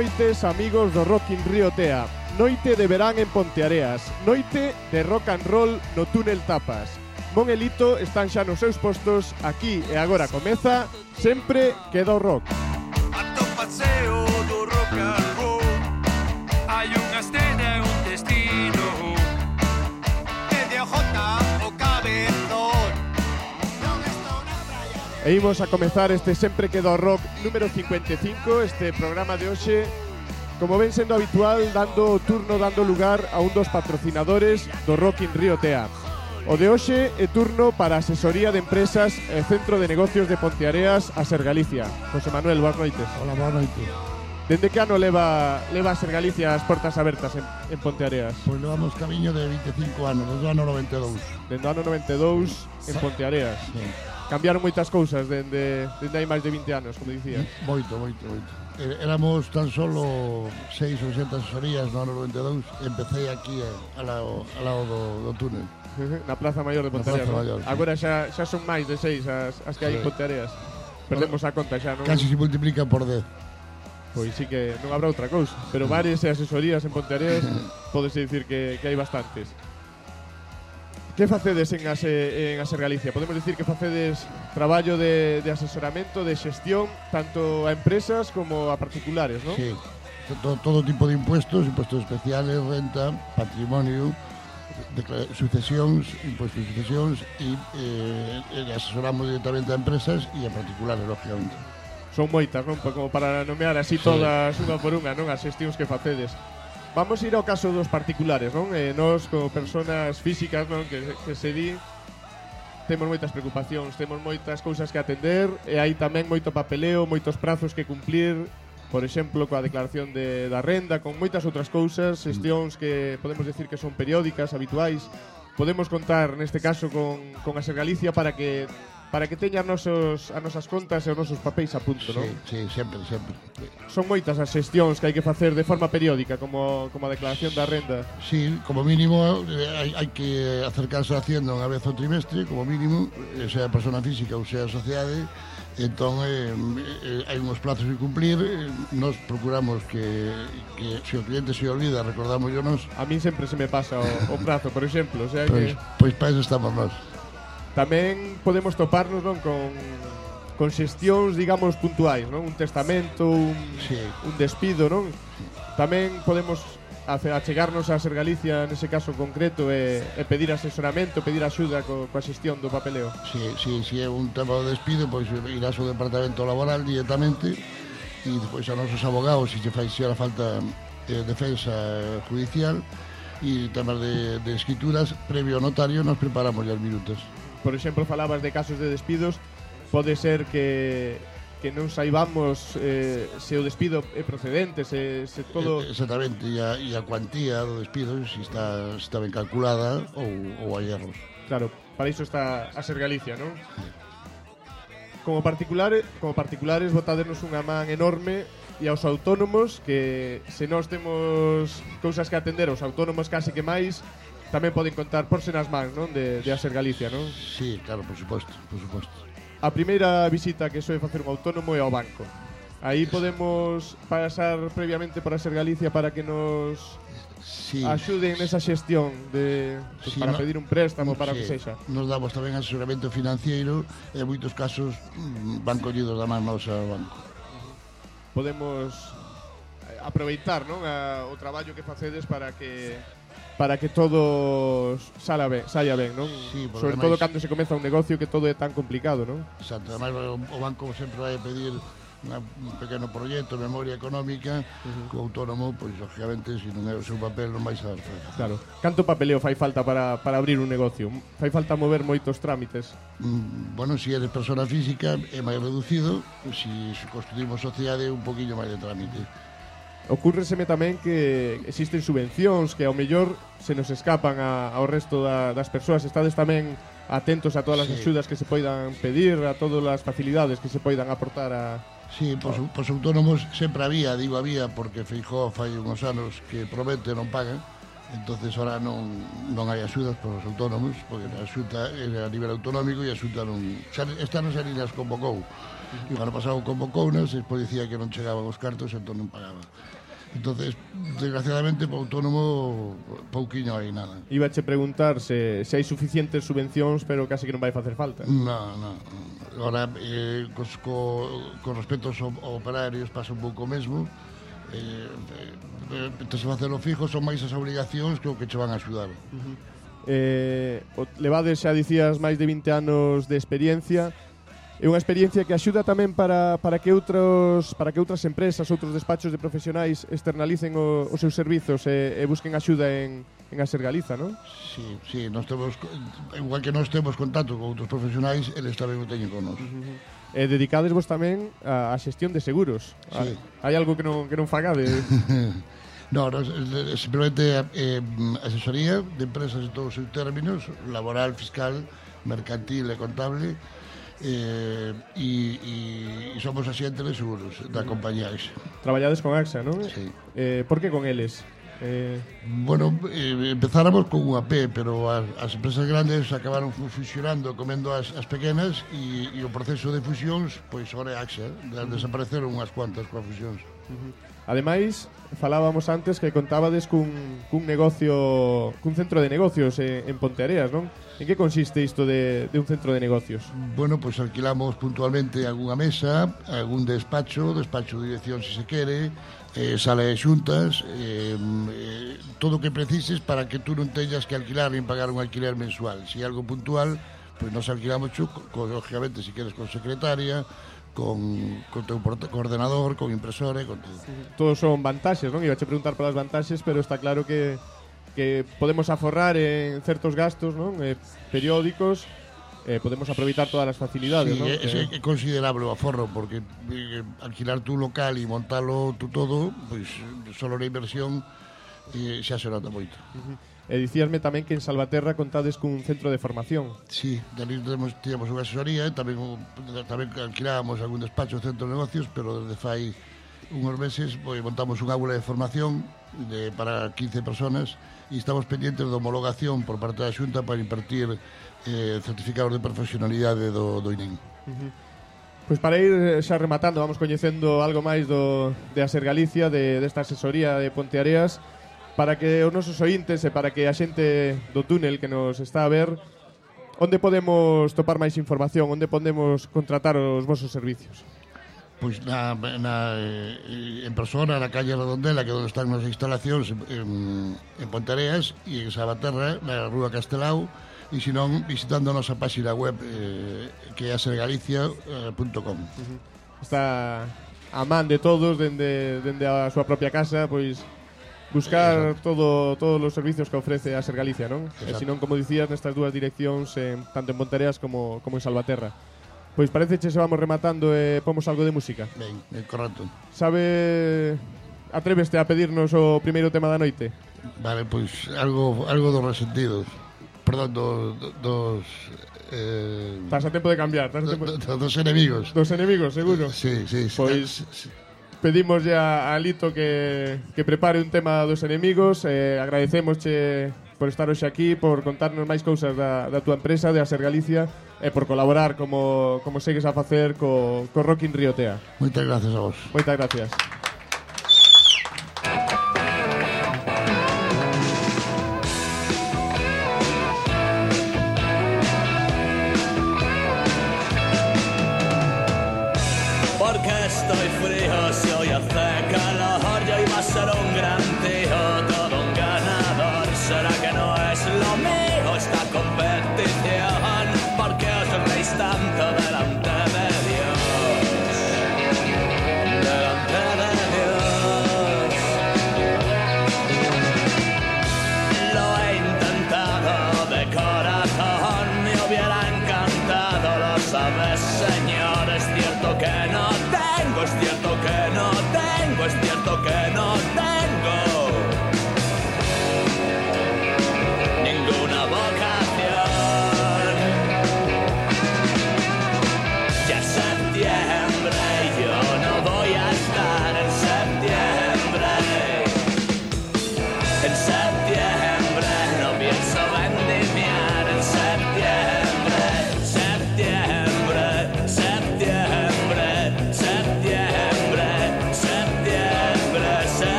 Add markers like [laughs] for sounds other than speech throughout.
noites, amigos do Rock in Río Tea. Noite de verán en Ponteareas, noite de rock and roll no túnel Tapas. Mon e Lito están xa nos seus postos, aquí e agora comeza, sempre queda o rock. E imos a comezar este Sempre Quedo Rock número 55, este programa de hoxe, como ven sendo habitual, dando turno, dando lugar a un dos patrocinadores do Rock in Río Tea. O de hoxe é turno para a asesoría de empresas e Centro de Negocios de Ponteareas a Ser Galicia. José Manuel, boas noites. Hola, boa noite. Dende que ano leva, leva a Ser Galicia as portas abertas en, en Ponteareas? Pois pues levamos camiño de 25 anos, desde o ano 92. Dende o ano 92 en Ponteareas. Sí. Cambiaron moitas cousas dende, dende hai máis de 20 anos, como dicía. Mm, moito, moito, moito. Eh, éramos tan solo seis ou sete asesorías no ano 92. Empecé aquí eh, ao lado, al lado do, do túnel. Na Plaza Maior de Ponteareas. ¿no? Maior, sí. Agora xa, xa son máis de seis as, as que hai en Ponteareas. Perdemos a conta xa, non? Casi se multiplica por 10 pois sí que non habrá outra cousa, pero bares e asesorías en Ponteareas [laughs] podese dicir que, que hai bastantes. Que facedes en Ase, en Galicia? Podemos dicir que facedes traballo de, de asesoramento, de xestión, tanto a empresas como a particulares, non? Sí. Todo, todo tipo de impuestos, impuestos especiales, renta, patrimonio sucesións, impuestos de sucesións e eh, e asesoramos directamente a empresas e a particulares, lógicamente Son moitas, non? Como para nomear así Sí. todas unha por unha, non? As xestións que facedes. Vamos a ir ao caso dos particulares, non? Eh, nos, como personas físicas, non? Que, que se di temos moitas preocupacións, temos moitas cousas que atender e hai tamén moito papeleo, moitos prazos que cumplir, por exemplo, coa declaración de, da renda, con moitas outras cousas, mm. xestións que podemos decir que son periódicas, habituais. Podemos contar, neste caso, con, con a Ser Galicia para que para que teñan nosos, as nosas contas e os nosos papéis a punto, sí, non? Sí, sempre, sempre. Son moitas as xestións que hai que facer de forma periódica, como, como a declaración da renda. Sí, como mínimo eh, hai, hai que acercarse a Hacienda unha vez ao trimestre, como mínimo, eh, sea persona física ou sea a sociedade, entón eh, eh, hai uns plazos que cumplir eh, nos procuramos que, que se o cliente se olvida recordamos yo nos a mí sempre se me pasa o, o prazo por exemplo o sea pois, que... pois para eso estamos nós tamén podemos toparnos non con con xestións, digamos, puntuais, non? Un testamento, un, sí. un despido, non? Tamén podemos achegarnos a Ser Galicia nese caso concreto e, e pedir asesoramento, pedir axuda co, coa xestión do papeleo. Si, si, si é un tema de despido, pois irás ao departamento laboral directamente e depois a nosos abogados se che fai se falta eh, defensa judicial e temas de, de escrituras previo notario nos preparamos as minutos por exemplo, falabas de casos de despidos, pode ser que que non saibamos eh, se o despido é procedente, se, se todo... Exactamente, e a, e a cuantía do despido se está, se está ben calculada ou, ou hai erros. Claro, para iso está a ser Galicia, non? Sí. Como particulares, como particulares votadenos unha man enorme e aos autónomos que se nós temos cousas que atender aos autónomos case que máis tamén poden contar por nas mans, non? De, de Aser Galicia, non? Sí, claro, por suposto, por suposto. A primeira visita que soe facer un autónomo é ao banco. Aí podemos pasar previamente para Aser Galicia para que nos sí. axuden nesa xestión de pues, sí, para no, pedir un préstamo para sí. que sexa. Nos damos tamén asesoramento financiero e moitos casos mm, van collidos da man nosa ao banco. Podemos eh, aproveitar, non, a, o traballo que facedes para que para que todo sala ben, saia ben, non? Sí, Sobre ademais, todo cando se comeza un negocio que todo é tan complicado, non? Exacto, además o banco sempre vai pedir unha, un pequeno proxecto memoria económica uh -huh. co autónomo, pois, lógicamente, se non é o seu papel, non vai saber facer. Claro. Canto papeleo fai falta para, para abrir un negocio? Fai falta mover moitos trámites? Mm, bueno, se si eres persona física é máis reducido, se si construimos sociedade un poquinho máis de trámite. Ocúrreseme tamén que existen subvencións que ao mellor se nos escapan a, ao resto da, das persoas. Estades tamén atentos a todas as sí. axudas que se poidan pedir, a todas as facilidades que se poidan aportar a, Sí, pois, pois autónomos sempre había, digo había, porque Feijó fai uns anos que promete non pagan, entonces ahora non, non hai axudas para os autónomos, porque a xuta era a nivel autonómico e a xuta non... Esta non Salinas convocou, e o ano pasado convocou, e despois dicía que non chegaban os cartos, entón non pagaban. Entonces, desgraciadamente, para o autónomo, pouquiño hai nada. Iba che preguntar se, se hai suficientes subvencións, pero casi que non vai facer falta. Non, non. Agora, eh, cos, co, con respecto aos operarios pasa un pouco mesmo. Eh, eh, tes facelo fijo, son máis as obligacións que o que che van a axudar. Uh -huh. Eh, o, levades, xa dicías, máis de 20 anos de experiencia É unha experiencia que axuda tamén para, para que outros para que outras empresas, outros despachos de profesionais externalicen o, os seus servizos e, e busquen axuda en, en Aser Galiza, non? Sí, sí, nós temos igual que nós temos contacto con outros profesionais, eles tamén o teñen con nós. Uh -huh. E dedicades vos tamén á xestión de seguros. Sí. Hai algo que non, que non fagades? [laughs] no, no, simplemente eh, asesoría de empresas en todos os seus términos, laboral, fiscal, mercantil e contable, eh, e, e, e somos de seguros da compañía AXA. Traballades con AXA, non? Sí. Eh, por que con eles? Eh... Bueno, eh, empezáramos con unha P, pero as, as empresas grandes acabaron fusionando, comendo as, as pequenas e, e o proceso de fusións, pois, ora é AXA. Eh, desapareceron unhas cuantas coa fusións. Uh -huh. Ademais, falábamos antes que contabades cun, cun negocio, cun centro de negocios en, en Ponteareas, non? En que consiste isto de, de un centro de negocios? Bueno, pois pues alquilamos puntualmente algunha mesa, algún despacho, despacho de dirección se se quere, eh, sala de xuntas, eh, eh, todo o que precises para que tú non teñas que alquilar nin pagar un alquiler mensual. Se si algo puntual, pois pues nos alquilamos, lógicamente, se si queres con secretaria, con, con teu ordenador, con impresores, con todo. Todos son vantaxes, non? Iba a preguntar polas vantaxes, pero está claro que que podemos aforrar en certos gastos, non? Eh, periódicos, eh, podemos aproveitar todas as facilidades, sí, non? É, é, é considerable o aforro, porque eh, alquilar tu local e montalo tú todo, pois, pues, só na inversión eh, xa se nota moito. Uh -huh. E dicíasme tamén que en Salvaterra contades cun centro de formación. Sí, dali temos, tínhamos unha asesoría e tamén, tamén alquilábamos algún despacho de centro de negocios, pero desde fai unhos meses pois, montamos unha aula de formación de, para 15 personas e estamos pendientes de homologación por parte da Xunta para impartir eh, certificados de profesionalidade do, do INEM. Uh -huh. Pois para ir eh, xa rematando, vamos coñecendo algo máis do, de Aser Galicia, de, desta asesoría de Ponteareas, para que os nosos ointes e para que a xente do túnel que nos está a ver onde podemos topar máis información, onde podemos contratar os vosos servicios? Pois na, na, eh, en persona na calle Redondela, que é onde están as instalacións en, en Pontareas e en Sabaterra, na rúa Castelao, e senón visitando a nosa página web eh, que é asergalicia.com. Eh, está a man de todos dende, dende a súa propia casa, pois buscar todo todos os servicios que ofrece a Ser Galicia, non? Eh, Exacto. E senón, como dicías, nestas dúas direccións, en, eh, tanto en Pontereas como, como en Salvaterra. Pois parece que se vamos rematando eh, e pomos algo de música. Ben, é correcto. Sabe... Atréveste a pedirnos o primeiro tema da noite? Vale, pois algo, algo dos resentidos. Perdón, do, do, dos... Eh, estás a tempo de cambiar. Estás a tempo... Do, do, dos enemigos. Dos enemigos, seguro. Sí, sí. Pois... sí pedimos a, a Lito que, que prepare un tema dos enemigos. Eh, agradecemos che, por estar hoxe aquí por contarnos máis cousas da, da túa empresa de Aser Galicia e por colaborar como, como segues a facer co, co Rockin Riotea Moitas gracias a vos. Moitas gracias señor Es cierto que no tengo, es cierto que no tengo Es cierto que no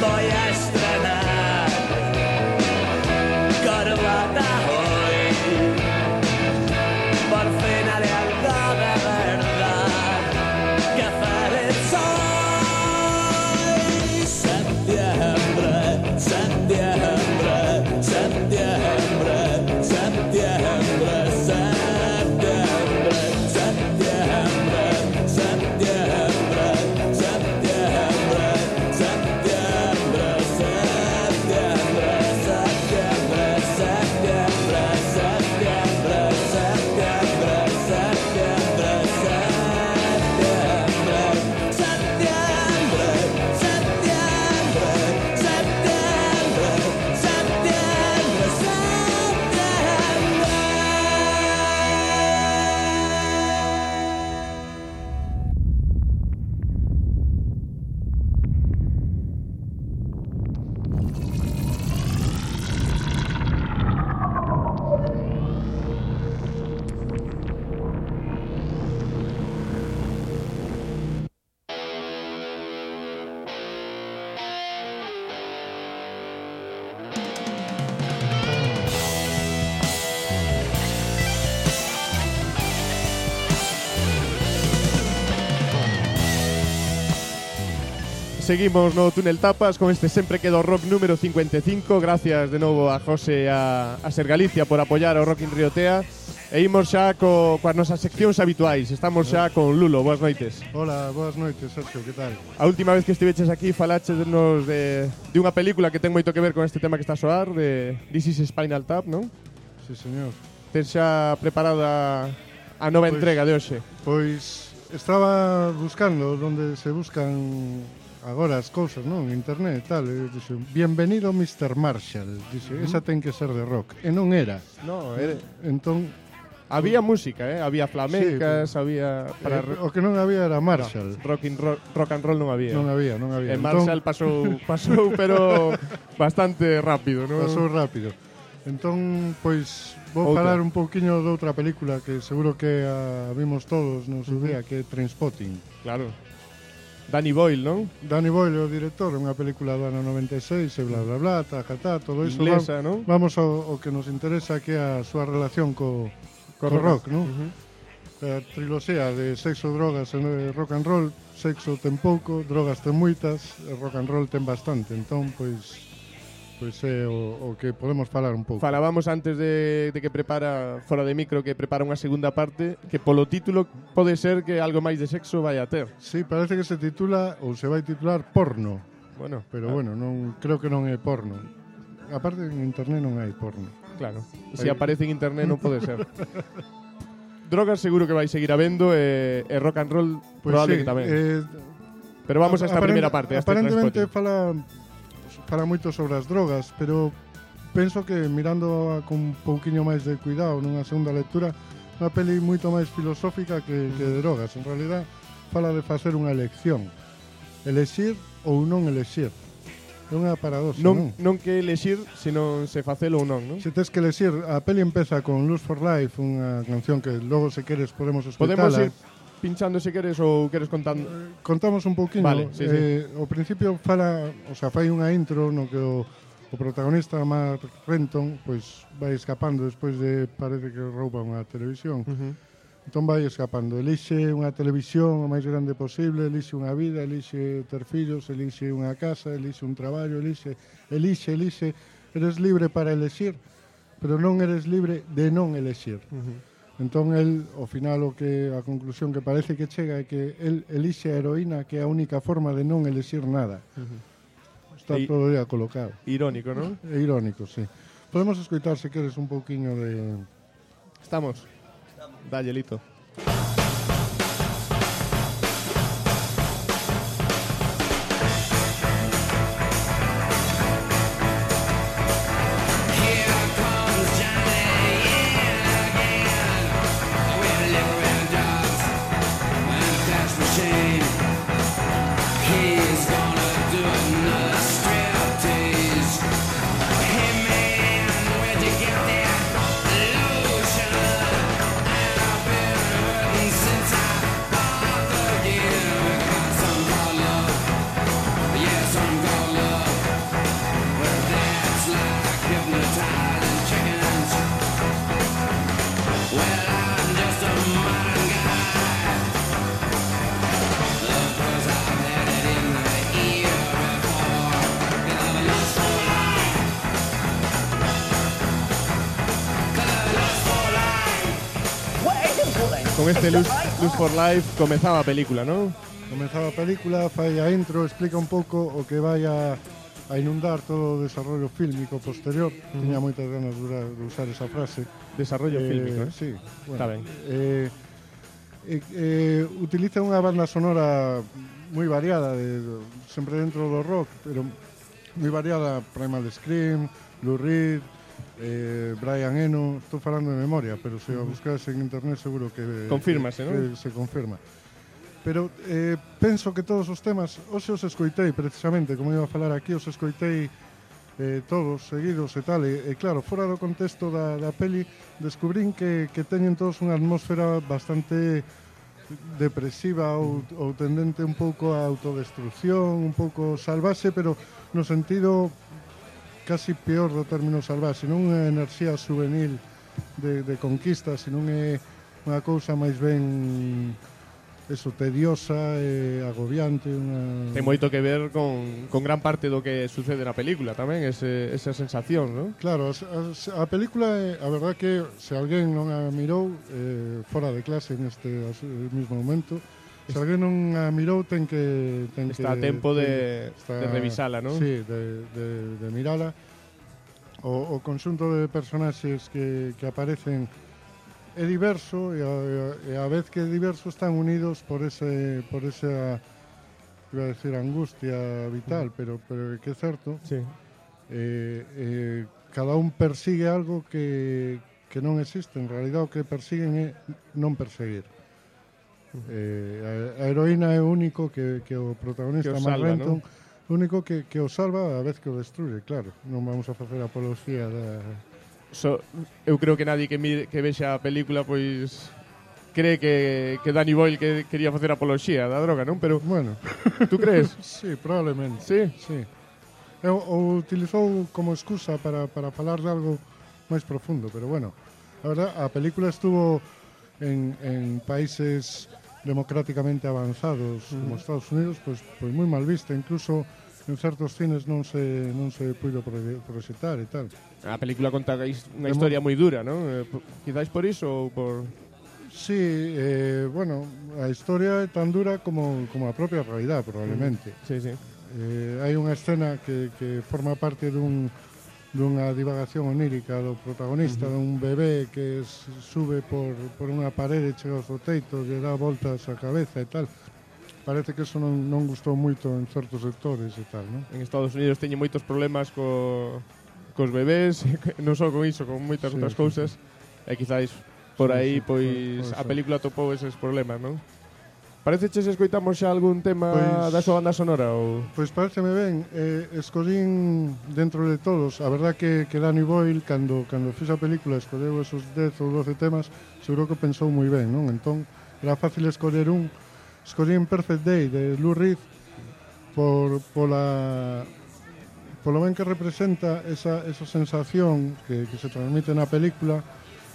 Boy, I seguimos no Túnel Tapas con este sempre quedo rock número 55 Gracias de novo a José a, a Ser Galicia por apoyar o Rock in Riotea E imos xa co, coas nosas seccións habituais. Estamos xa con Lulo, boas noites. Hola, boas noites, Sergio, que tal? A última vez que estiveches aquí falaches de, de unha película que ten moito que ver con este tema que está a soar de This is Spinal Tap, non? Sí, señor. Ten xa preparada a nova pois, entrega de hoxe. Pois estaba buscando onde se buscan agora as cousas, non? Internet e tal. E dixo, bienvenido Mr. Marshall. Dixo, esa ten que ser de rock. E non era. No, era... Entón, Había música, eh? había flamencas, sí, había para eh, o que non había era Marshall. No, rock, in, rock, rock and roll non había. Non había, non había. E Marshall pasou [laughs] pasou pero bastante rápido, non? Pasou rápido. Entón, pois vou outra. falar un pouquiño doutra película que seguro que a vimos todos no seu día, que é Trainspotting. Claro. Danny Boyle, non? Danny Boyle é o director, unha película do ano 96 e bla bla bla, ta, ta, todo iso. Inglesa, va, non? Vamos ao, ao que nos interesa que é a súa relación co, co, co rock, rock non? Uh -huh a triloxía de sexo, drogas e rock and roll, sexo ten pouco, drogas ten moitas, e rock and roll ten bastante. Entón, pois, Pois é o, o que podemos falar un pouco. Falábamos antes de, de que prepara, fora de micro, que prepara unha segunda parte que polo título pode ser que algo máis de sexo vai a ter. Sí, parece que se titula ou se vai titular porno. Bueno, pero ah. bueno, non creo que non é porno. Aparte en internet non hai porno. Claro, se si aparece en internet non pode ser. [laughs] Drogas seguro que vai seguir habendo e, e rock and roll pois pues probable sí, que tamén. Eh, pero vamos a esta primeira parte. A este aparentemente transporte. fala fala moito sobre as drogas, pero penso que mirando con un pouquiño máis de cuidado nunha segunda lectura, unha peli moito máis filosófica que, que de drogas. En realidad, fala de facer unha elección. Elexir ou non elexir. É unha paradoxa, non? Non, non que elexir, senón se facelo ou non, non? Se tes que elexir, a peli empeza con Lose for Life, unha canción que logo se queres podemos escoitala. Podemos ir pinchando se queres ou queres contando? Eh, contamos un pouquinho. Vale, sí, eh, sí. O principio fala, o sea, fai unha intro no que o, o protagonista Mark Renton pois vai escapando despois de parece que rouba unha televisión. Uh -huh. Entón vai escapando. Elixe unha televisión o máis grande posible, elixe unha vida, elixe ter fillos, elixe unha casa, elixe un traballo, elixe, elixe, elixe. Eres libre para elexir, pero non eres libre de non elexir. Uh -huh. Entón, el, ao final, o que a conclusión que parece que chega é que el elixe a heroína que é a única forma de non elixir nada. Uh -huh. Está e, todo ya colocado. Irónico, non? É irónico, sí. Podemos escoitar, se queres, un pouquiño de... Estamos. Estamos. Dalle, Lito. con este Luz, Luz for Life comezaba a película, non? Comezaba a película, fai a intro, explica un pouco o que vai a, a inundar todo o desarrollo fílmico posterior. Uh -huh. Tiña moitas ganas de, de usar esa frase. Desarrollo eh, fílmico, eh? Sí. Bueno, Está ben. Eh, eh, eh, utiliza unha banda sonora moi variada, de, sempre dentro do rock, pero moi variada, Primal Scream, Lou Reed, eh, Brian Eno, estou falando de memoria, pero se a buscas en internet seguro que... Confírmase, non? Se confirma. Pero eh, penso que todos os temas, hoxe os escoitei precisamente, como iba a falar aquí, os escoitei eh, todos seguidos e tal, e, e claro, fora do contexto da, da peli, descubrín que, que teñen todos unha atmósfera bastante depresiva ou, ou tendente un pouco a autodestrucción, un pouco salvaxe, pero no sentido casi peor do término salvaxe, non é enerxía juvenil de, de conquista, senón é unha cousa máis ben eso, tediosa e agobiante unha... Ten moito que ver con, con gran parte do que sucede na película tamén ese, esa sensación, non? Claro, a, a película, eh, a verdad que se alguén non a mirou eh, fora de clase neste mesmo eh, mismo momento Se alguén non a mirou, ten que... Ten está que, a tempo de, ten, está, de revisala, non? Sí, de, de, de mirala. O, o conxunto de personaxes que, que aparecen é diverso e a, e a vez que é diverso están unidos por ese por esa iba a decir angustia vital, pero pero que é certo. Sí. Eh, eh, cada un persigue algo que, que non existe. En realidad o que persiguen é non perseguir. Eh, a, a heroína é o único que, que o protagonista que o salva, Renton, ¿no? o único que, que o salva a vez que o destruye, claro. Non vamos a facer apología da... So, eu creo que nadie que, mire, que vexa a película pois cree que, que Danny Boyle que quería facer apología da droga, non? Pero bueno, [laughs] tú crees? [laughs] sí, probablemente. Sí, sí. Eu, o utilizou como excusa para, para falar de algo máis profundo, pero bueno, a verdad, a película estuvo en, en países democráticamente avanzados como Estados Unidos, pois, pois moi mal vista, incluso en certos cines non se non se puido proxectar e tal. A película conta is- unha historia moi dura, non? Eh, Quizáis por iso ou por... Sí, eh, bueno, a historia é tan dura como, como a propia realidad, probablemente. Sí, sí. Eh, hai unha escena que, que forma parte dun, dunha divagación onírica do protagonista, uh -huh. dun bebé que sube por, por unha parede, chega ao teito, lle dá voltas á cabeza e tal. Parece que eso non, non gustou moito en certos sectores e tal, non? En Estados Unidos teñen moitos problemas co, cos bebés, [laughs] non só con iso, con moitas sí, outras sí, cousas, sí. e quizáis por aí, sí, pois, pois, pues, a película topou eses problemas, non? Parece che se escoitamos xa algún tema pois, da súa banda sonora ou... Pois pareceme ben, eh, escolín dentro de todos, a verdad que, que Danny Boyle cando, cando fixa a película escoleu esos 10 ou 12 temas, seguro que pensou moi ben, non? Entón, era fácil escoller un, escolín Perfect Day de Lou Reed por, pola, polo ben que representa esa, esa sensación que, que se transmite na película,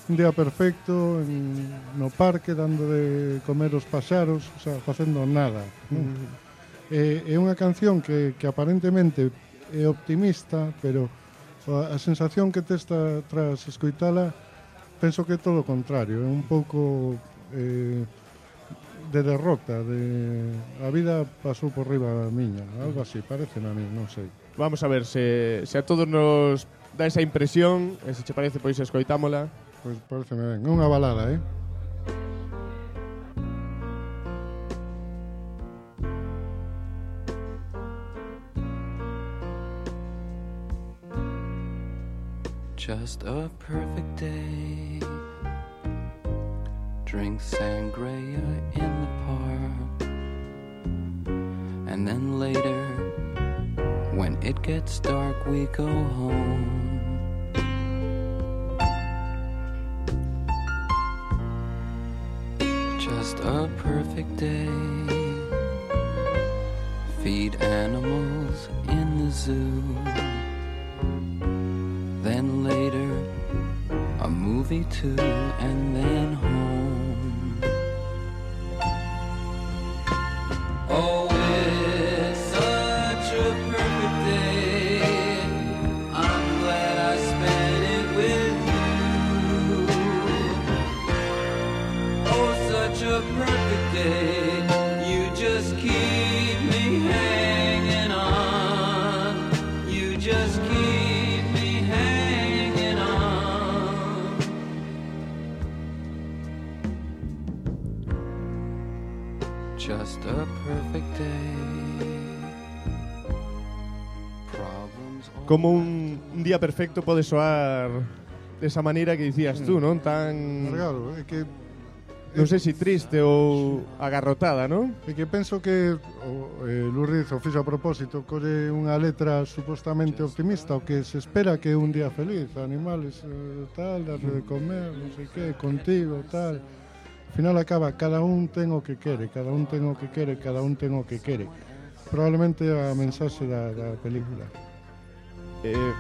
un día perfecto en, no parque dando de comer os paxaros, o sea, facendo nada. Non? Mm. Eh, é unha canción que, que aparentemente é optimista, pero a, a sensación que tes tra, tras escoitala penso que é todo o contrario, é un pouco eh, de derrota, de a vida pasou por riba miña, algo así, parece a mí, non sei. Vamos a ver se, se a todos nos dá esa impresión, e se che parece pois escoitámola. Pois parece balada, eh? Just a perfect day. Drink sangria in the park. And then later, when it gets dark, we go home. Just a perfect day. Feed animals in the zoo. Then later, a movie too, and then Como un, un día perfecto pode soar desa maneira que dicías tú, hmm. non? Tan... Claro, é que... Non sei se si triste ah, ou agarrotada, non? É que penso que o, eh, Lurriz o fixo a propósito colle unha letra supostamente optimista o que se espera que é un día feliz animales, eh, tal, darle de comer non sei que, contigo, tal. Final acaba cada un ten o que quere cada un ten o que quere, cada un ten o que quere probablemente a mensaxe da, da película Eh,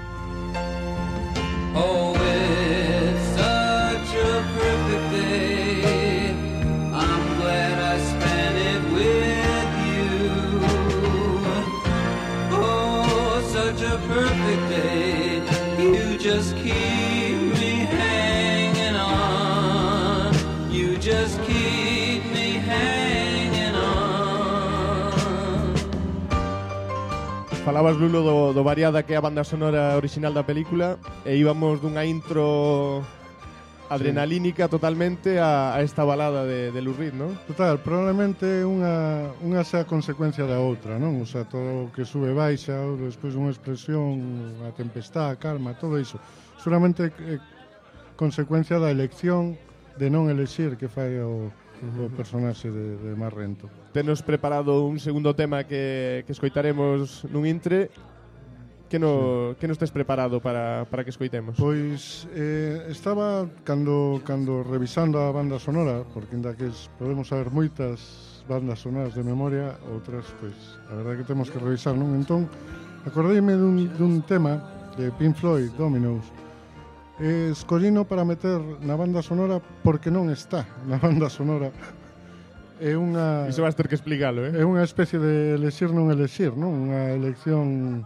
Oh, it's such a perfect day. I'm glad I spent it with you. Oh, such a perfect day. You just Falabas, Lulo, do, do variada que é a banda sonora original da película e íbamos dunha intro adrenalínica totalmente a, a esta balada de, de Lou Reed, non? Total, probablemente unha, unha xa consecuencia da outra, non? O sea, todo o que sube baixa, ou despois unha expresión, a tempestade, a calma, todo iso. Seguramente é consecuencia da elección de non elexir que fai o, o personaxe de, de Marrento. Tenos preparado un segundo tema que, que escoitaremos nun intre. Que, no, sí. que nos tes preparado para, para que escoitemos? Pois eh, estaba cando, cando revisando a banda sonora porque inda que podemos saber moitas bandas sonoras de memoria outras, pois, a verdade que temos que revisar non? Entón, acordeime dun, dun tema de Pink Floyd, Dominos eh, escollino para meter na banda sonora porque non está na banda sonora é unha Iso vas ter que explicalo, eh? É unha especie de elexir non elexir, non? Unha elección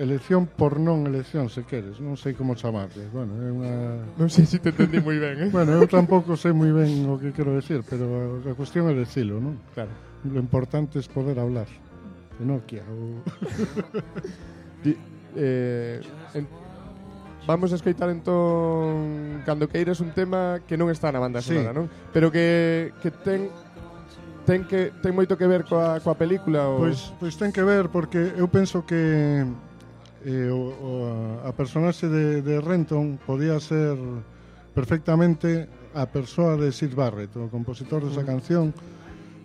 elección por non elección, se queres, non sei como chamarle. Bueno, é unha Non sei se te entendí moi ben, eh? bueno, eu tampouco sei moi ben o que quero decir, pero a cuestión é decilo, non? Claro. Lo importante é poder hablar. De Nokia ou eh, en, Vamos a escoitar entón Cando queiras un tema que non está na banda sí. sonora, non? Pero que, que ten ten que ten moito que ver coa, coa película ou... Pois, pois ten que ver porque eu penso que eh, o, o, a personaxe de, de Renton podía ser perfectamente a persoa de Sid Barrett, o compositor desa canción,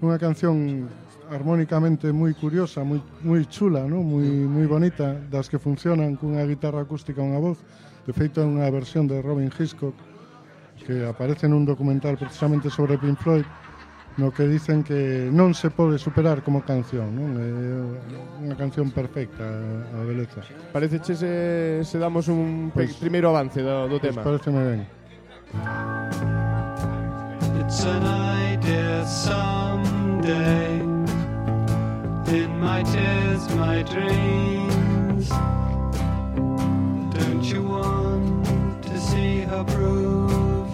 unha canción armónicamente moi curiosa, moi moi chula, ¿no? moi moi bonita, das que funcionan cunha guitarra acústica e unha voz De feito, é unha versión de Robin Hitchcock que aparece nun documental precisamente sobre Pink Floyd no que dicen que non se pode superar como canción, non? É unha canción perfecta a beleza. Parece che se, se damos un pues, pois- primeiro avance do, do pois tema. Pues pareceme ben. It's an idea someday In my tears, my dreams Don't you want see her prove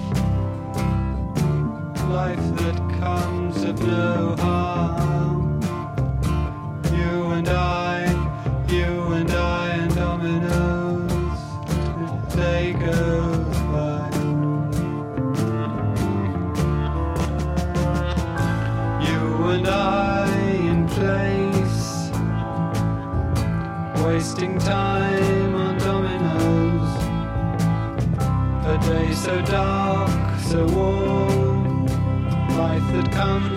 life that comes of no harm? You and I, you and I, and dominoes. The day goes. You and I in place, wasting time so dark, so warm, life that comes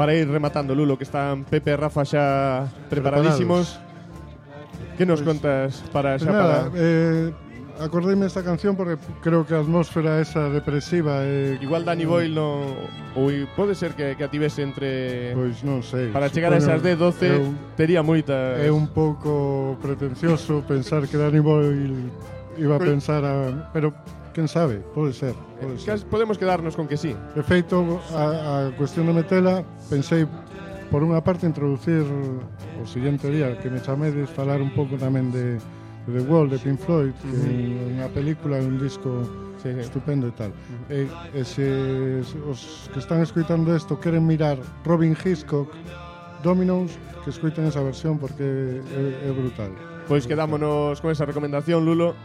Para ir rematando, Lulo, que están Pepe e Rafa xa preparadísimos. Que nos pues, contas para xa nada, para... Eh, acordeime esta canción porque creo que a atmósfera esa depresiva eh, Igual Danny eh, Boyle no ou pode ser que que ativese entre Pois non sei. Para chegar a esas 10 12 eu, tería moitas. É un pouco pretencioso pensar que Danny Boyle iba a pois- pensar a, pero Quen sabe, pode ser, pode eh, ser. Podemos quedarnos con que sí. De feito, a, a cuestión de metela, pensei por unha parte introducir o seguinte día que me chamedes falar un pouco tamén de, de The Wall de Pink Floyd, que é unha película, un disco sí, sí. estupendo e tal. Uh -huh. E, e se os que están escoitando isto queren mirar Robin Hitchcock Dominos, que escoiten esa versión porque é, é brutal. Pois quedámonos con esa recomendación, Lulo.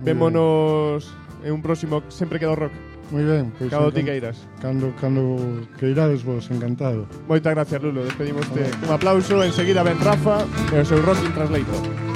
Vémonos en un próximo Sempre queda o rock. Moi ben, pois Cado ti queiras. Cando, cando queirades vos, encantado. Moitas gracias, Lulo. Despedimoste. Un aplauso, enseguida ben Rafa e o seu Rock in Translator.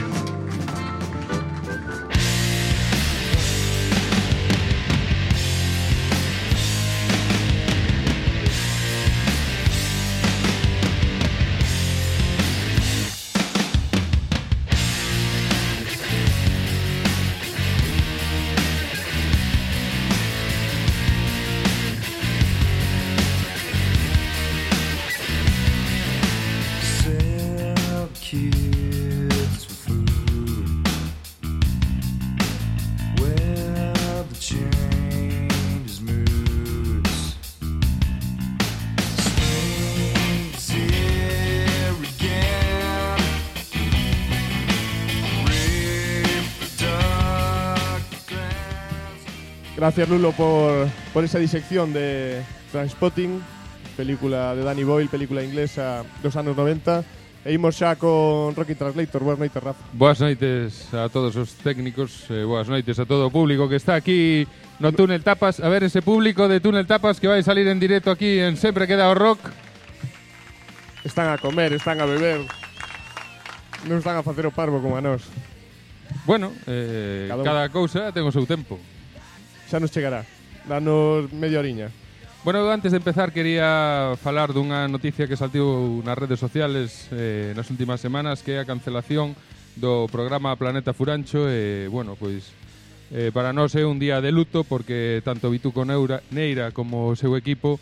Gracias Lulo por, por esa disección de Transpotting, película de Danny Boyle, película inglesa dos anos 90. E imos xa con Rocky Translator. Boas noites, Rafa. Boas noites a todos os técnicos, eh, boas noites a todo o público que está aquí no Túnel Tapas. A ver ese público de Túnel Tapas que vai salir en directo aquí en Sempre Queda o Rock. Están a comer, están a beber. Non están a facer o parvo como a nós. Bueno, eh, cada, cada cousa ten o seu tempo xa nos chegará. Danos media oriña. Bueno, antes de empezar quería falar dunha noticia que saltiu nas redes sociales eh, nas últimas semanas que é a cancelación do programa Planeta Furancho e, eh, bueno, pois eh, para nós é un día de luto porque tanto Bituco Neura, Neira como o seu equipo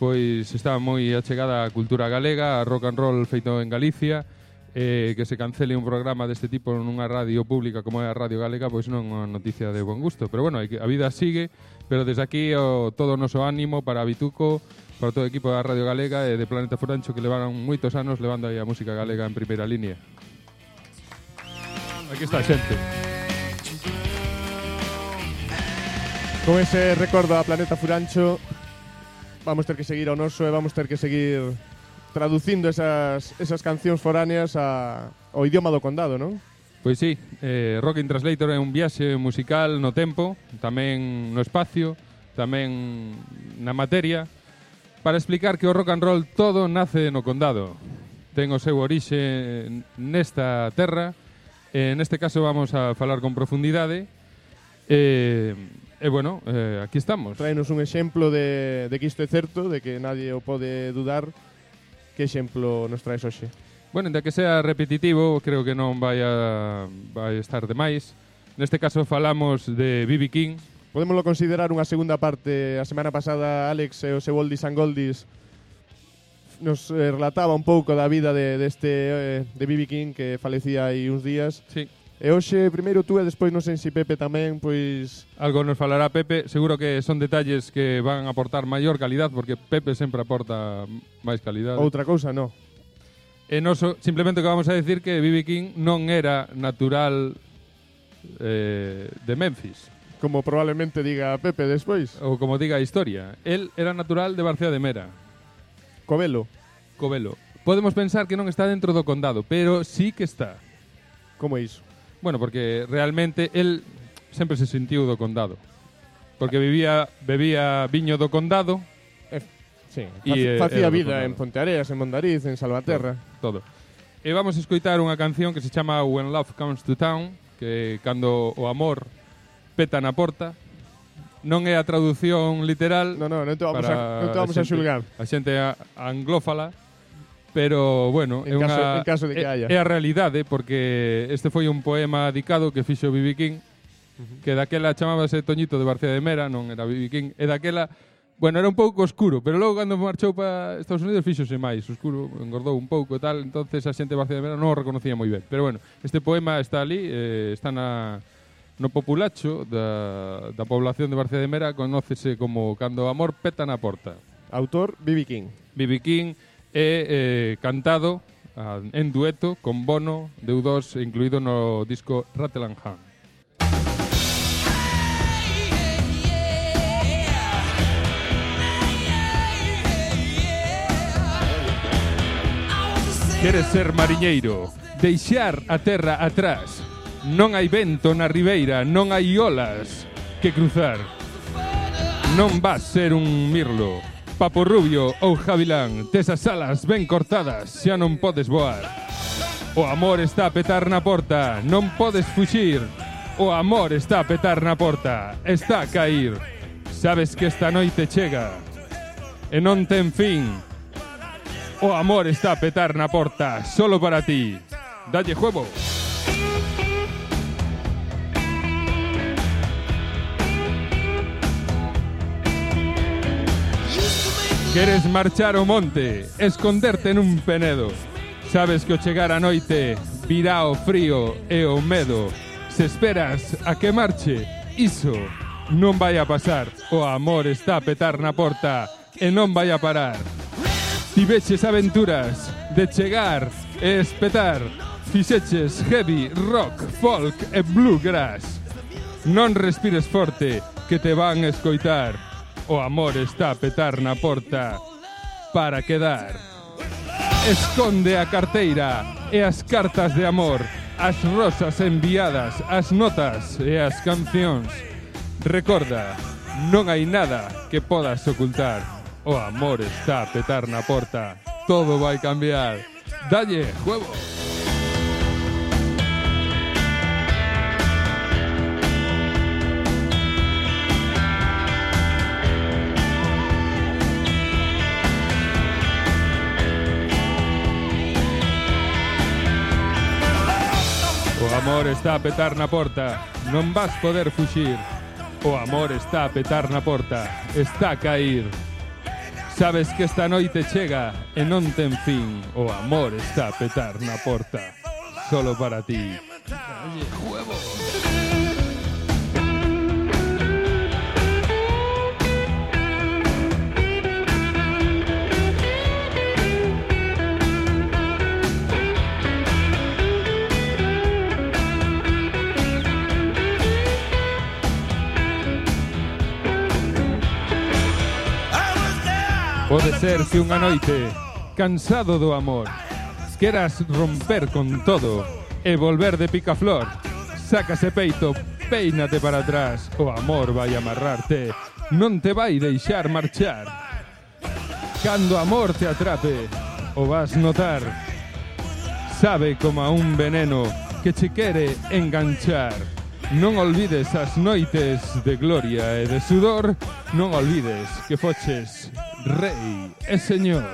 pois está moi achegada a cultura galega, a rock and roll feito en Galicia eh, que se cancele un programa deste tipo nunha radio pública como é a Radio Galega, pois non é unha noticia de buen gusto. Pero bueno, a vida sigue, pero desde aquí o, todo o noso ánimo para Bituco, para todo o equipo da Radio Galega e de Planeta Furancho que levaron moitos anos levando aí a música galega en primeira línea. Aquí está a xente. Con ese recordo a Planeta Furancho vamos ter que seguir ao noso e vamos ter que seguir traducindo esas, esas cancións foráneas a, ao idioma do condado, non? Pois sí, eh, Rock in Translator é un viaxe musical no tempo, tamén no espacio, tamén na materia, para explicar que o rock and roll todo nace no condado. Ten o seu orixe nesta terra, eh, neste caso vamos a falar con profundidade, eh, E eh, bueno, eh, aquí estamos. Traenos un exemplo de, de que isto é certo, de que nadie o pode dudar, Que exemplo nos traes hoxe? Bueno, ainda que sea repetitivo, creo que non vai, a, vai estar demais. Neste caso falamos de B.B. King. Podemoslo considerar unha segunda parte. A semana pasada Alex e o seu Oldies and Goldies nos eh, relataba un pouco da vida de, deste de, eh, de B.B. King que falecía aí uns días. Sí. E hoxe primeiro tú e despois non sei se Pepe tamén pois algo nos falará Pepe, seguro que son detalles que van a aportar maior calidad porque Pepe sempre aporta máis calidad. Outra cousa no. E noso simplemente que vamos a decir que BB King non era natural eh, de Memphis. Como probablemente diga Pepe despois. Ou como diga a historia. El era natural de Barcea de Mera. Covelo. Covelo. Podemos pensar que non está dentro do condado, pero sí que está. Como é iso? Bueno, porque realmente el sempre se sentiu do condado. Porque vivía bebía viño do condado. Eh, sí, e, eh, facía vida en Ponteareas, en Mondariz, en Salvaterra. Todo, todo. E vamos a escoitar unha canción que se chama When Love Comes to Town, que cando o amor peta na porta, non é a traducción literal. No, no, non te vamos, a, non te vamos a, xente, a xulgar. A xente anglófala pero bueno, en é caso, unha, en caso de que é, haya. é a realidade porque este foi un poema dedicado que fixo B.B. King uh -huh. que daquela chamábase Toñito de Barcia de Mera, non era B.B. King, e daquela Bueno, era un pouco oscuro, pero logo cando marchou para Estados Unidos fíxose máis oscuro, engordou un pouco e tal, entonces a xente de Barcia de Mera non o reconocía moi ben. Pero bueno, este poema está ali, eh, está na, no populacho da, da población de Barcia de Mera, conócese como Cando o amor peta na porta. Autor, B.B. King. B.B. King, e eh, cantado ah, en dueto con Bono de U2 incluído no disco Rattle and Hum. Queres ser mariñeiro, deixar a terra atrás. Non hai vento na ribeira, non hai olas que cruzar. Non vas ser un mirlo, Papo Rubio ou Javilán, tes as alas ben cortadas, xa non podes voar. O amor está a petar na porta, non podes fuxir. O amor está a petar na porta, está a cair. Sabes que esta noite chega e non ten fin. O amor está a petar na porta, solo para ti. Dalle juego. Queres marchar ao monte, esconderte nun penedo. Sabes que o chegar a noite virá o frío e o medo. Se esperas a que marche, iso non vai a pasar. O amor está a petar na porta e non vai a parar. Tiveches aventuras de chegar e espetar. Fixeches heavy, rock, folk e bluegrass. Non respires forte, que te van escoitar o amor está a petar na porta para quedar. Esconde a carteira e as cartas de amor, as rosas enviadas, as notas e as cancións. Recorda, non hai nada que podas ocultar. O amor está a petar na porta. Todo vai cambiar. Dalle, juego! amor está a petar na porta, non vas poder fuxir. O amor está a petar na porta, está a cair. Sabes que esta noite chega e non ten fin. O amor está a petar na porta, solo para ti. Oye, huevos. Pode ser que unha noite, cansado do amor, queras romper con todo e volver de picaflor. Sácase peito, peínate para atrás, o amor vai amarrarte, non te vai deixar marchar. Cando amor te atrape, o vas notar. Sabe como a un veneno que che quere enganchar. Non olvides as noites de gloria e de sudor, non olvides que foches Rey es Señor.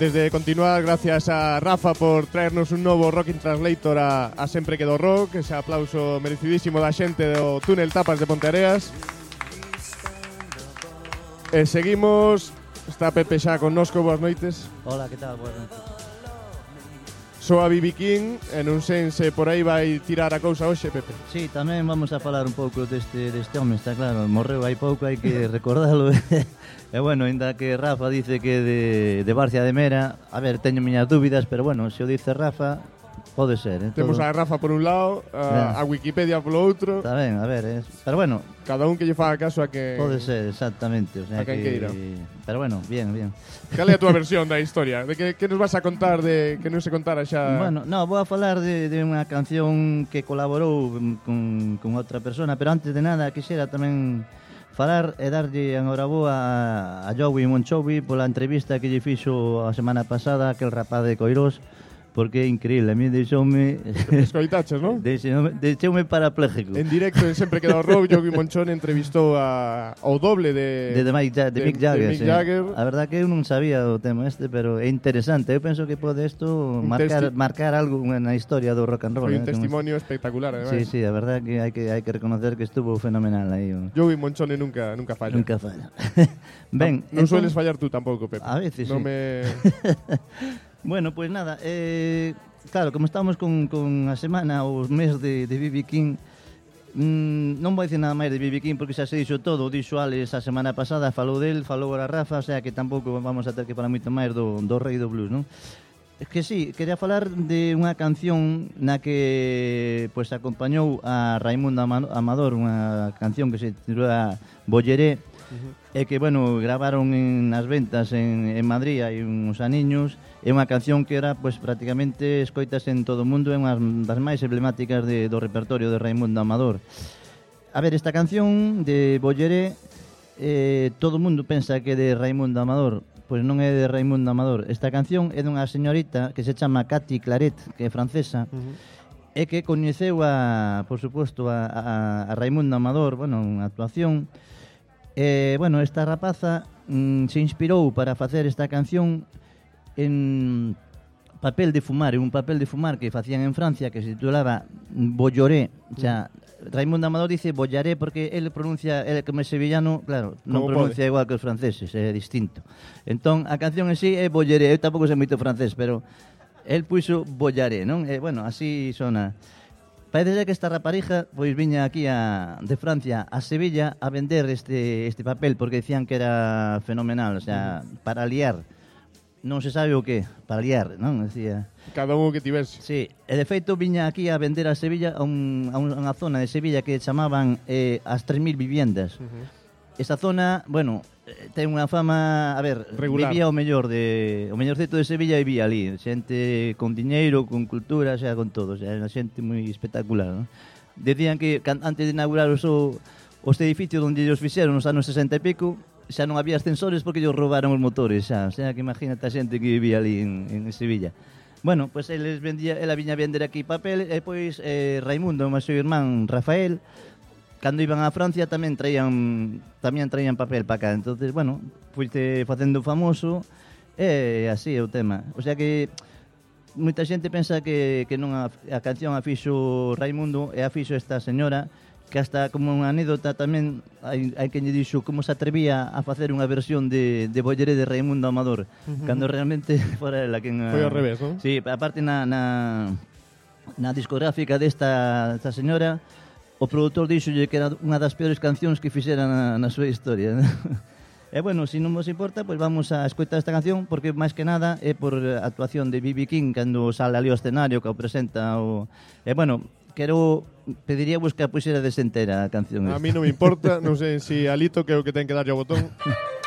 Antes de continuar, gracias a Rafa por traernos un novo Rocking Translator a, a Sempre Quedo Rock, ese aplauso merecidísimo da xente do Túnel Tapas de Ponteareas. E seguimos, está Pepe xa connosco, boas noites. Hola, que tal, boas noites soa Bibi King e non sei se por aí vai tirar a cousa hoxe, Pepe. Sí, tamén vamos a falar un pouco deste, deste home, está claro, morreu hai pouco, hai que recordalo. [laughs] e bueno, ainda que Rafa dice que de, de Barcia de Mera, a ver, teño miñas dúbidas, pero bueno, se o dice Rafa, Pode ser, eh? Temos todo... a Rafa por un lado, a, a Wikipedia polo outro. Está ben, a ver, eh? pero bueno, cada un que lle faga caso a que Pode ser, exactamente, o sea, a que, que irá. Pero bueno, bien, bien. Cal é a túa versión da historia? De que, que nos vas a contar de que non se contara xa? Bueno, no, vou a falar de, de unha canción que colaborou con, con outra persona, pero antes de nada quixera tamén falar e darlle enhoraboa a, a Joey Monchovi pola entrevista que lle fixo a semana pasada aquel rapaz de Coirós porque é increíble. A mí deixoume... Escoitaches, non? [laughs] Deixoume, deixoume parapléjico. En directo, en sempre queda o rollo que Monchón entrevistou a, ao doble de... De, de, Mike, ja de, de Mick Jagger. De Mick Jagger. Sí. A verdad que eu non sabía o tema este, pero é interesante. Eu penso que pode isto marcar, marcar algo na historia do rock and roll. Foi eh, un eh, testimonio como... espectacular, además. Sí, sí, a verdad que hai que, hai que reconocer que estuvo fenomenal aí. O... Joey Monchone nunca, nunca falla. Nunca falla. [laughs] ben, non, non entón... sueles fallar tú tampouco, Pepe. A veces, non sí. me... [laughs] Bueno, pois pues nada, eh, claro, como estamos con, con a semana, o mes de, de BB King, mm, non vou dicir nada máis de BB King porque xa se dixo todo, dixo Alex a semana pasada, falou del, falou a Rafa, o sea que tampouco vamos a ter que falar moito máis do, do rei do blues, non? Es que sí, quería falar de unha canción na que pues, acompañou a Raimundo Amador, unha canción que se titula Bolleré, uh -huh. e que, bueno, gravaron en nas ventas en, en Madrid hai uns aniños, É unha canción que era pois, prácticamente escoitas en todo o mundo, é unha das máis emblemáticas de, do repertorio de Raimundo Amador. A ver, esta canción de Bolleré, eh, todo o mundo pensa que é de Raimundo Amador, pois non é de Raimundo Amador. Esta canción é dunha señorita que se chama Cathy Claret, que é francesa, uh -huh e que coñeceu a, por suposto, a, a, a Raimundo Amador, bueno, unha actuación. E, bueno, esta rapaza mm, se inspirou para facer esta canción en papel de fumar, un papel de fumar que facían en Francia que se titulaba Bolloré, xa, Raimundo Amador dice bollaré porque él pronuncia, él como é sevillano, claro, non pronuncia igual que os franceses, é distinto. Entón, a canción en sí é bollaré, eu tampouco sei moito francés, pero el puxo bollaré, non? E, bueno, así sona. Parece ser que esta raparija pois viña aquí a, de Francia a Sevilla a vender este, este papel porque decían que era fenomenal, o sea, para liar. non se sabe o que, para liar, non? Decía. Cada un que tivese. Sí, e de feito viña aquí a vender a Sevilla a, un, a unha zona de Sevilla que chamaban eh, as 3.000 viviendas. Uh -huh. Esa zona, bueno, eh, ten unha fama, a ver, Regular. vivía o mellor de o mellor centro de Sevilla vivía ali, xente con diñeiro, con cultura, xa con todo, xa era xente moi espectacular, non? Decían que can, antes de inaugurar o os edificios onde ellos fixeron nos anos 60 e pico, xa non había ascensores porque llos roubaron os motores xa, o sea, que imagínate a xente que vivía ali en, en Sevilla. Bueno, pois pues, eles vendía, ela viña a vender aquí papel e pois eh, Raimundo, o seu irmán Rafael, cando iban a Francia tamén traían tamén traían papel para cá. Entonces, bueno, fuiste facendo famoso e así é o tema. O sea que moita xente pensa que, que non a, a canción a fixo Raimundo e a fixo esta señora que hasta como unha anécdota tamén hai, hai quen lle dixo como se atrevía a facer unha versión de, de Bollere de Raimundo Amador uh -huh. cando realmente [laughs] fora ela quen... Foi ao revés, non? Sí, aparte na, na, na discográfica desta esta señora o produtor dixolle que era unha das peores cancións que fixera na, na súa historia né? [laughs] E bueno, se si non vos importa, pois vamos a escoitar esta canción porque máis que nada é por a actuación de B.B. King cando sale ali ao escenario que o presenta o... E bueno, quero pediríamos que a puxera desentera a canción esta. A mí non me importa, non sei se si Alito que é o que ten que darlle o botón. [laughs]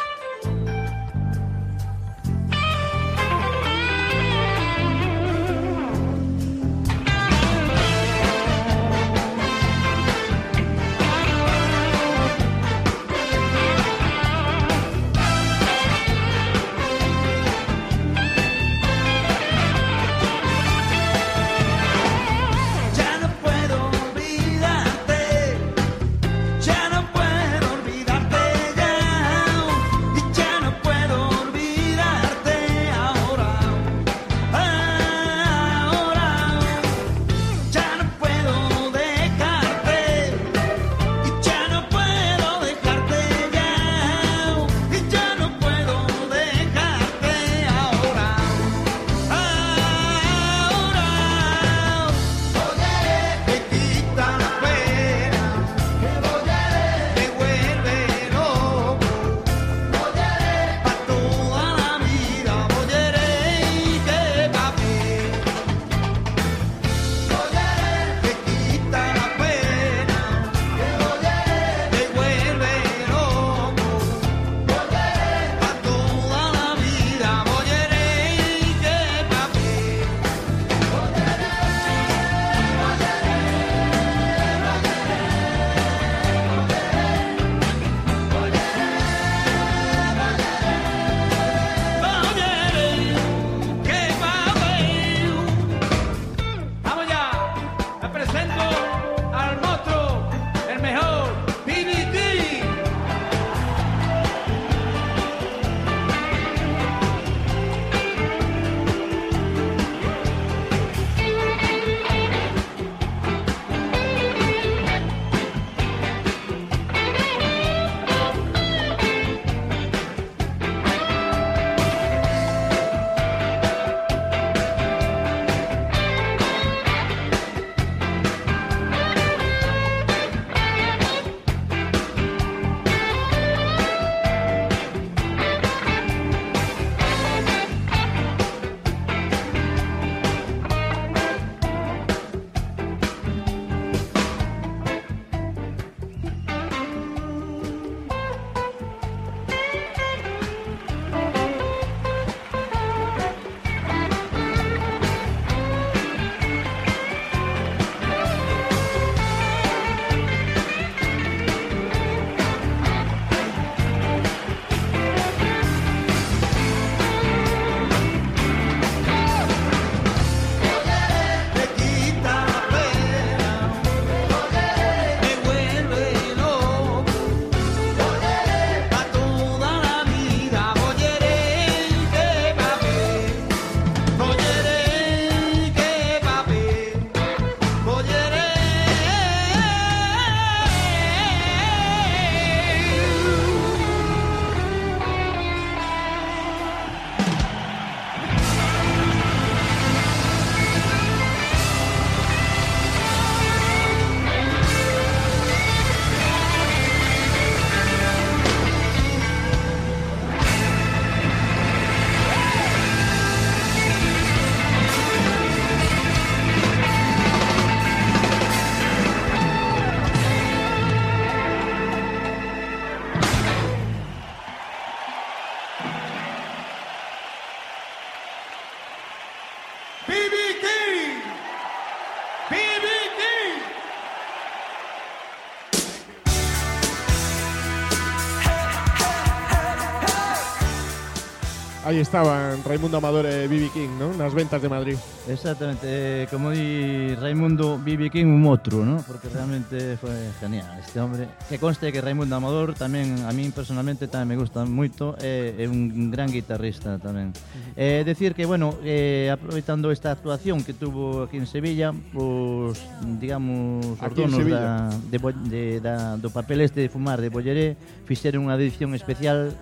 Aí estaban Raimundo Amador e BB King, non? Nas ventas de Madrid. Exactamente, eh, como di Raimundo BB King un outro, ¿no? Porque realmente foi genial este hombre. Que conste que Raimundo Amador tamén a min personalmente tamén me gusta moito, é, eh, é un gran guitarrista tamén. Eh, decir que bueno, eh, aproveitando esta actuación que tuvo aquí en Sevilla, pues digamos os donos da de, de, da do papel este de fumar de Bolleré fixeron unha edición especial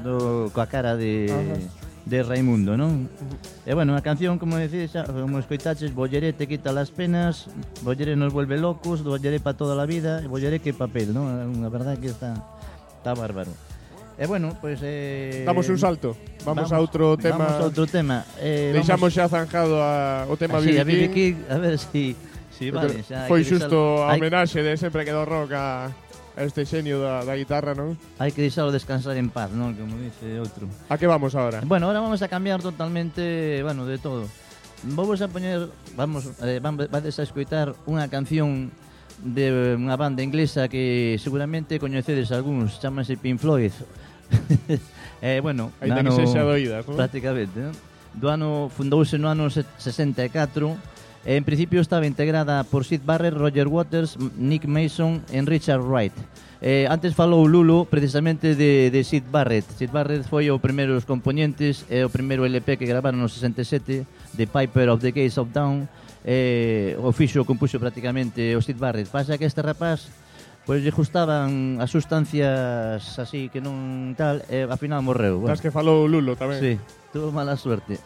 do, coa cara de... Ajá de Raimundo, non? E bueno, a canción, como decís, como escoitaches, Bolleré te quita las penas, Bolleré nos vuelve locos, Bolleré pa toda la vida, e Bolleré que papel, non? Unha verdade que está, está bárbaro. E bueno, pois... Pues, eh, Damos un salto, vamos, vamos a outro tema. Vamos a outro tema. Eh, Deixamos xa zanjado a, o tema Así, BB King. A ver si... Sí, vale, xa, Foi xusto a homenaxe de sempre que do rock a a este xenio da, da guitarra, non? Hai que deixalo descansar en paz, non? Como dice outro. A que vamos ahora? Bueno, ahora vamos a cambiar totalmente, bueno, de todo. Vamos a poñer, vamos, eh, vades a escoitar unha canción de unha banda inglesa que seguramente coñecedes algúns, chamase Pink Floyd. [laughs] eh, bueno, Aínda ano, que sexa doídas, non? Prácticamente, non? Do ano, fundouse no ano 64 En principio estaba integrada por Sid Barrett, Roger Waters, Nick Mason e Richard Wright. Eh, antes falou Lulo precisamente de, de Sid Barrett. Sid Barrett foi o primeiro dos componentes e eh, o primeiro LP que gravaron no 67 de Piper of the Gates of Dawn. Eh, o fixo, compuxo prácticamente o Sid Barrett. Pasa que este rapaz pois lle gustaban as sustancias así que non tal e eh, ao final morreu. Bueno. Das que falou Lulo tamén. Sí, tuvo mala suerte.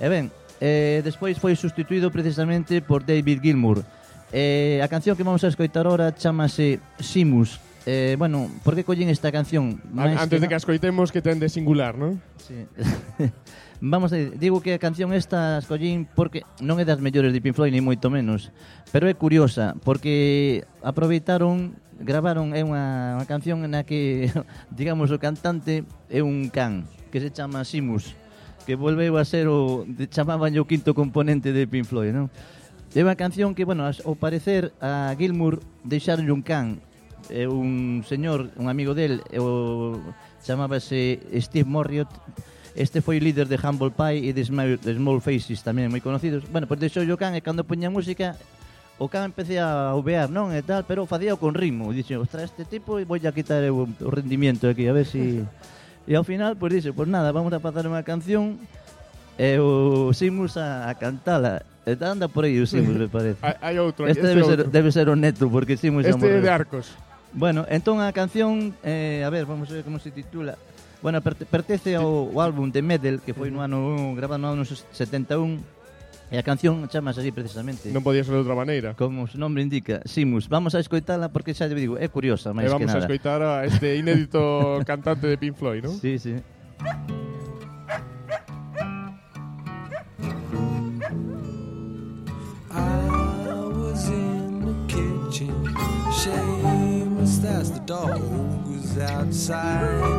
E ben, eh, despois foi sustituído precisamente por David Gilmour. Eh, a canción que vamos a escoitar ahora chamase Simus. Eh, bueno, por que collen esta canción? Máis Antes que de que a escoitemos que ten de singular, non? Sí. [laughs] vamos a digo que a canción esta a escollín porque non é das mellores de Pink Floyd ni moito menos, pero é curiosa porque aproveitaron gravaron é unha, unha canción na que [laughs] digamos o cantante é un can que se chama Simus que volveu a ser o de, chamaban o quinto componente de Pink Floyd, non? É unha canción que, bueno, ao parecer a Gilmour deixaronlle un can é un señor, un amigo del, o chamábase Steve Morriott, Este foi o líder de Humble Pie e de Small, de Small Faces tamén moi conocidos Bueno, pois deixou o can e cando poña música o can empecé a obear, non, e tal, pero facía con ritmo. Dixen, ostra, este tipo e a quitar o, o rendimiento aquí, a ver se... Si... E ao final, pois pues, dixo, pois nada, vamos a pasar unha canción e o Simus a, a cantala. E anda por aí o Simus, me parece. [laughs] hai, hai outro. Este, este debe, outro. Ser, debe ser o neto, porque Simus... Este é de Arcos. Bueno, entón a canción, eh, a ver, vamos a ver como se titula. Bueno, pertence ao, ao álbum de Medel, que foi no ano grabado no ano 71, e a canción chamase así precisamente. Non podía ser de outra maneira. Como o nombre indica, Simus. Vamos a escoitala porque xa lle digo, é curiosa, E máis que vamos a nada. escoitar a este inédito [laughs] cantante de Pink Floyd, non? Sí, sí. I was in the kitchen, shameless as the dog was outside.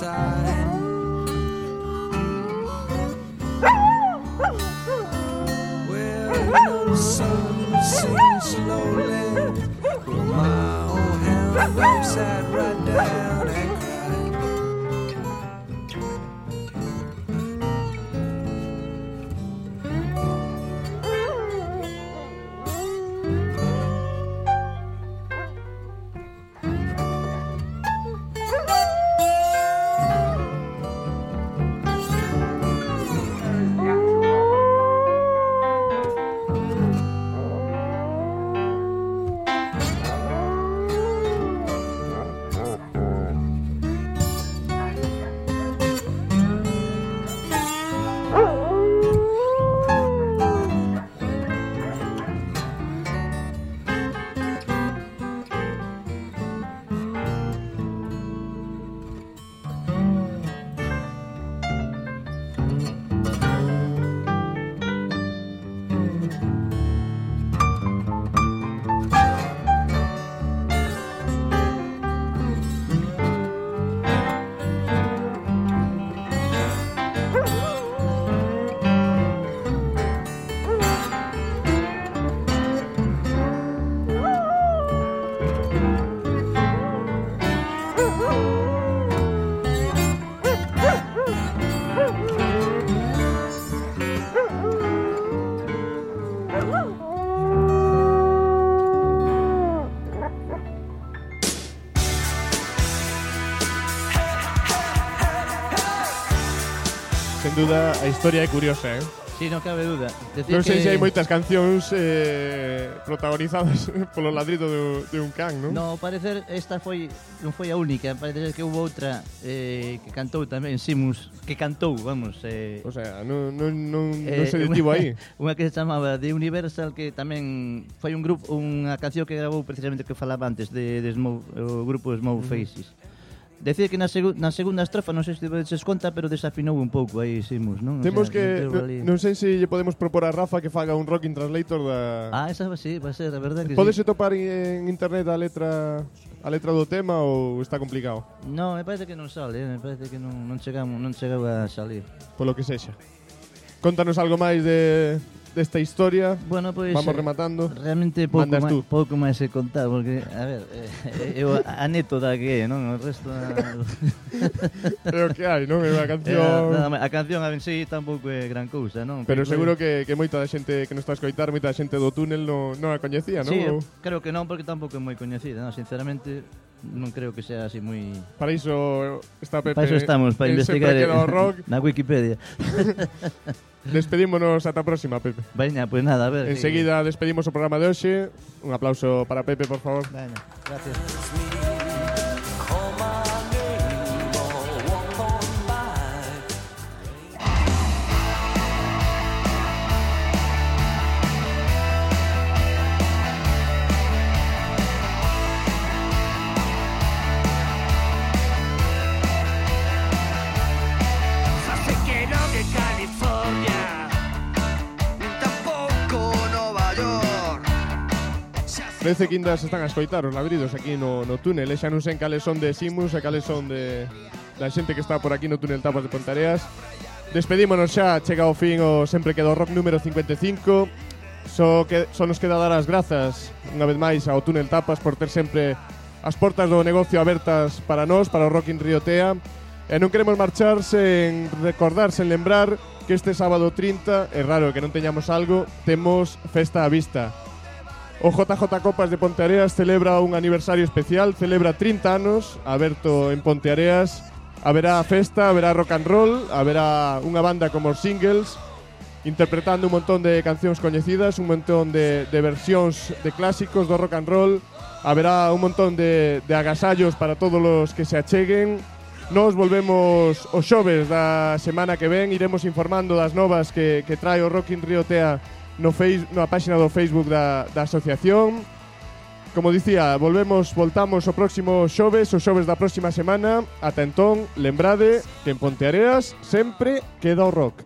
side. duda, a historia é curiosa, eh? Sí, non cabe duda. Decir non sei que... se hai moitas cancións eh, protagonizadas [laughs] polo ladrido de, de un can, non? No, parecer esta foi non foi a única, parece que houve outra eh, que cantou tamén Simus, que cantou, vamos, eh, O sea, non, non, non, eh, non se detivo aí. [laughs] Unha que se chamaba The Universal que tamén foi un grupo, unha canción que gravou precisamente que falaba antes de, de Smoke, o grupo Smoke Faces. Mm -hmm. Decía que na, segu na segunda estrofa, non sei se tedes conta, pero desafinou un pouco aí, Simus, non? Temos o sea, que... Non sei se lle podemos propor a Rafa que faga un Rocking Translator da... Ah, esa va, sí, va a ser, a verdade que Podese sí. topar en internet a letra a letra do tema ou está complicado? Non, me parece que non sale, eh, me parece que non, non chegamos, non chegou a salir. Polo que sexa. Contanos algo máis de, desta historia. Bueno, pois, Vamos eh, rematando. Realmente pouco, Mandas máis, pouco máis se contar, porque, a ver, eh, eh eu a anécdota que é, non? O resto... é [laughs] o que hai, non? É unha canción... Eh, nada, a canción a ben sí tampouco é gran cousa, non? Pero, seguro que, que moita da xente que nos está a escoitar, moita da xente do túnel non non a coñecía, non? Sí, creo que non, porque tampouco é moi coñecida, non? Sinceramente, non creo que sea así moi... Para iso está Pepe... Para iso estamos, para investigar rock. [laughs] na Wikipedia. [laughs] Despedímonos ata a próxima, Pepe. Veña, pois pues nada, a ver. Enseguida despedimos o programa de hoxe. Un aplauso para Pepe, por favor. Veña, gracias. parece que ainda se están a escoitar os labridos aquí no, no túnel e xa non sei cales son de Simus e cales son de da xente que está por aquí no túnel Tapas de Pontareas. Despedímonos xa, chega ao fin o sempre quedo rock número 55. So que só so nos queda dar as grazas unha vez máis ao túnel Tapas por ter sempre as portas do negocio abertas para nós, para o Rockin Riotea. E non queremos marchar sen recordar, sen lembrar que este sábado 30, é raro que non teñamos algo, temos festa á vista. O JJ Copas de Ponteareas celebra un aniversario especial, celebra 30 anos, aberto en Ponteareas. Haberá festa, haberá rock and roll, haberá unha banda como os singles, interpretando un montón de cancións coñecidas, un montón de, de versións de clásicos do rock and roll, haberá un montón de, de agasallos para todos os que se acheguen. Nos volvemos os xoves da semana que ven, iremos informando das novas que, que trae o Rock in Rio Tea no face, na páxina do Facebook da, da asociación. Como dicía, volvemos, voltamos o próximo xoves, o xoves da próxima semana. Ata entón, lembrade que en Ponteareas sempre queda o rock.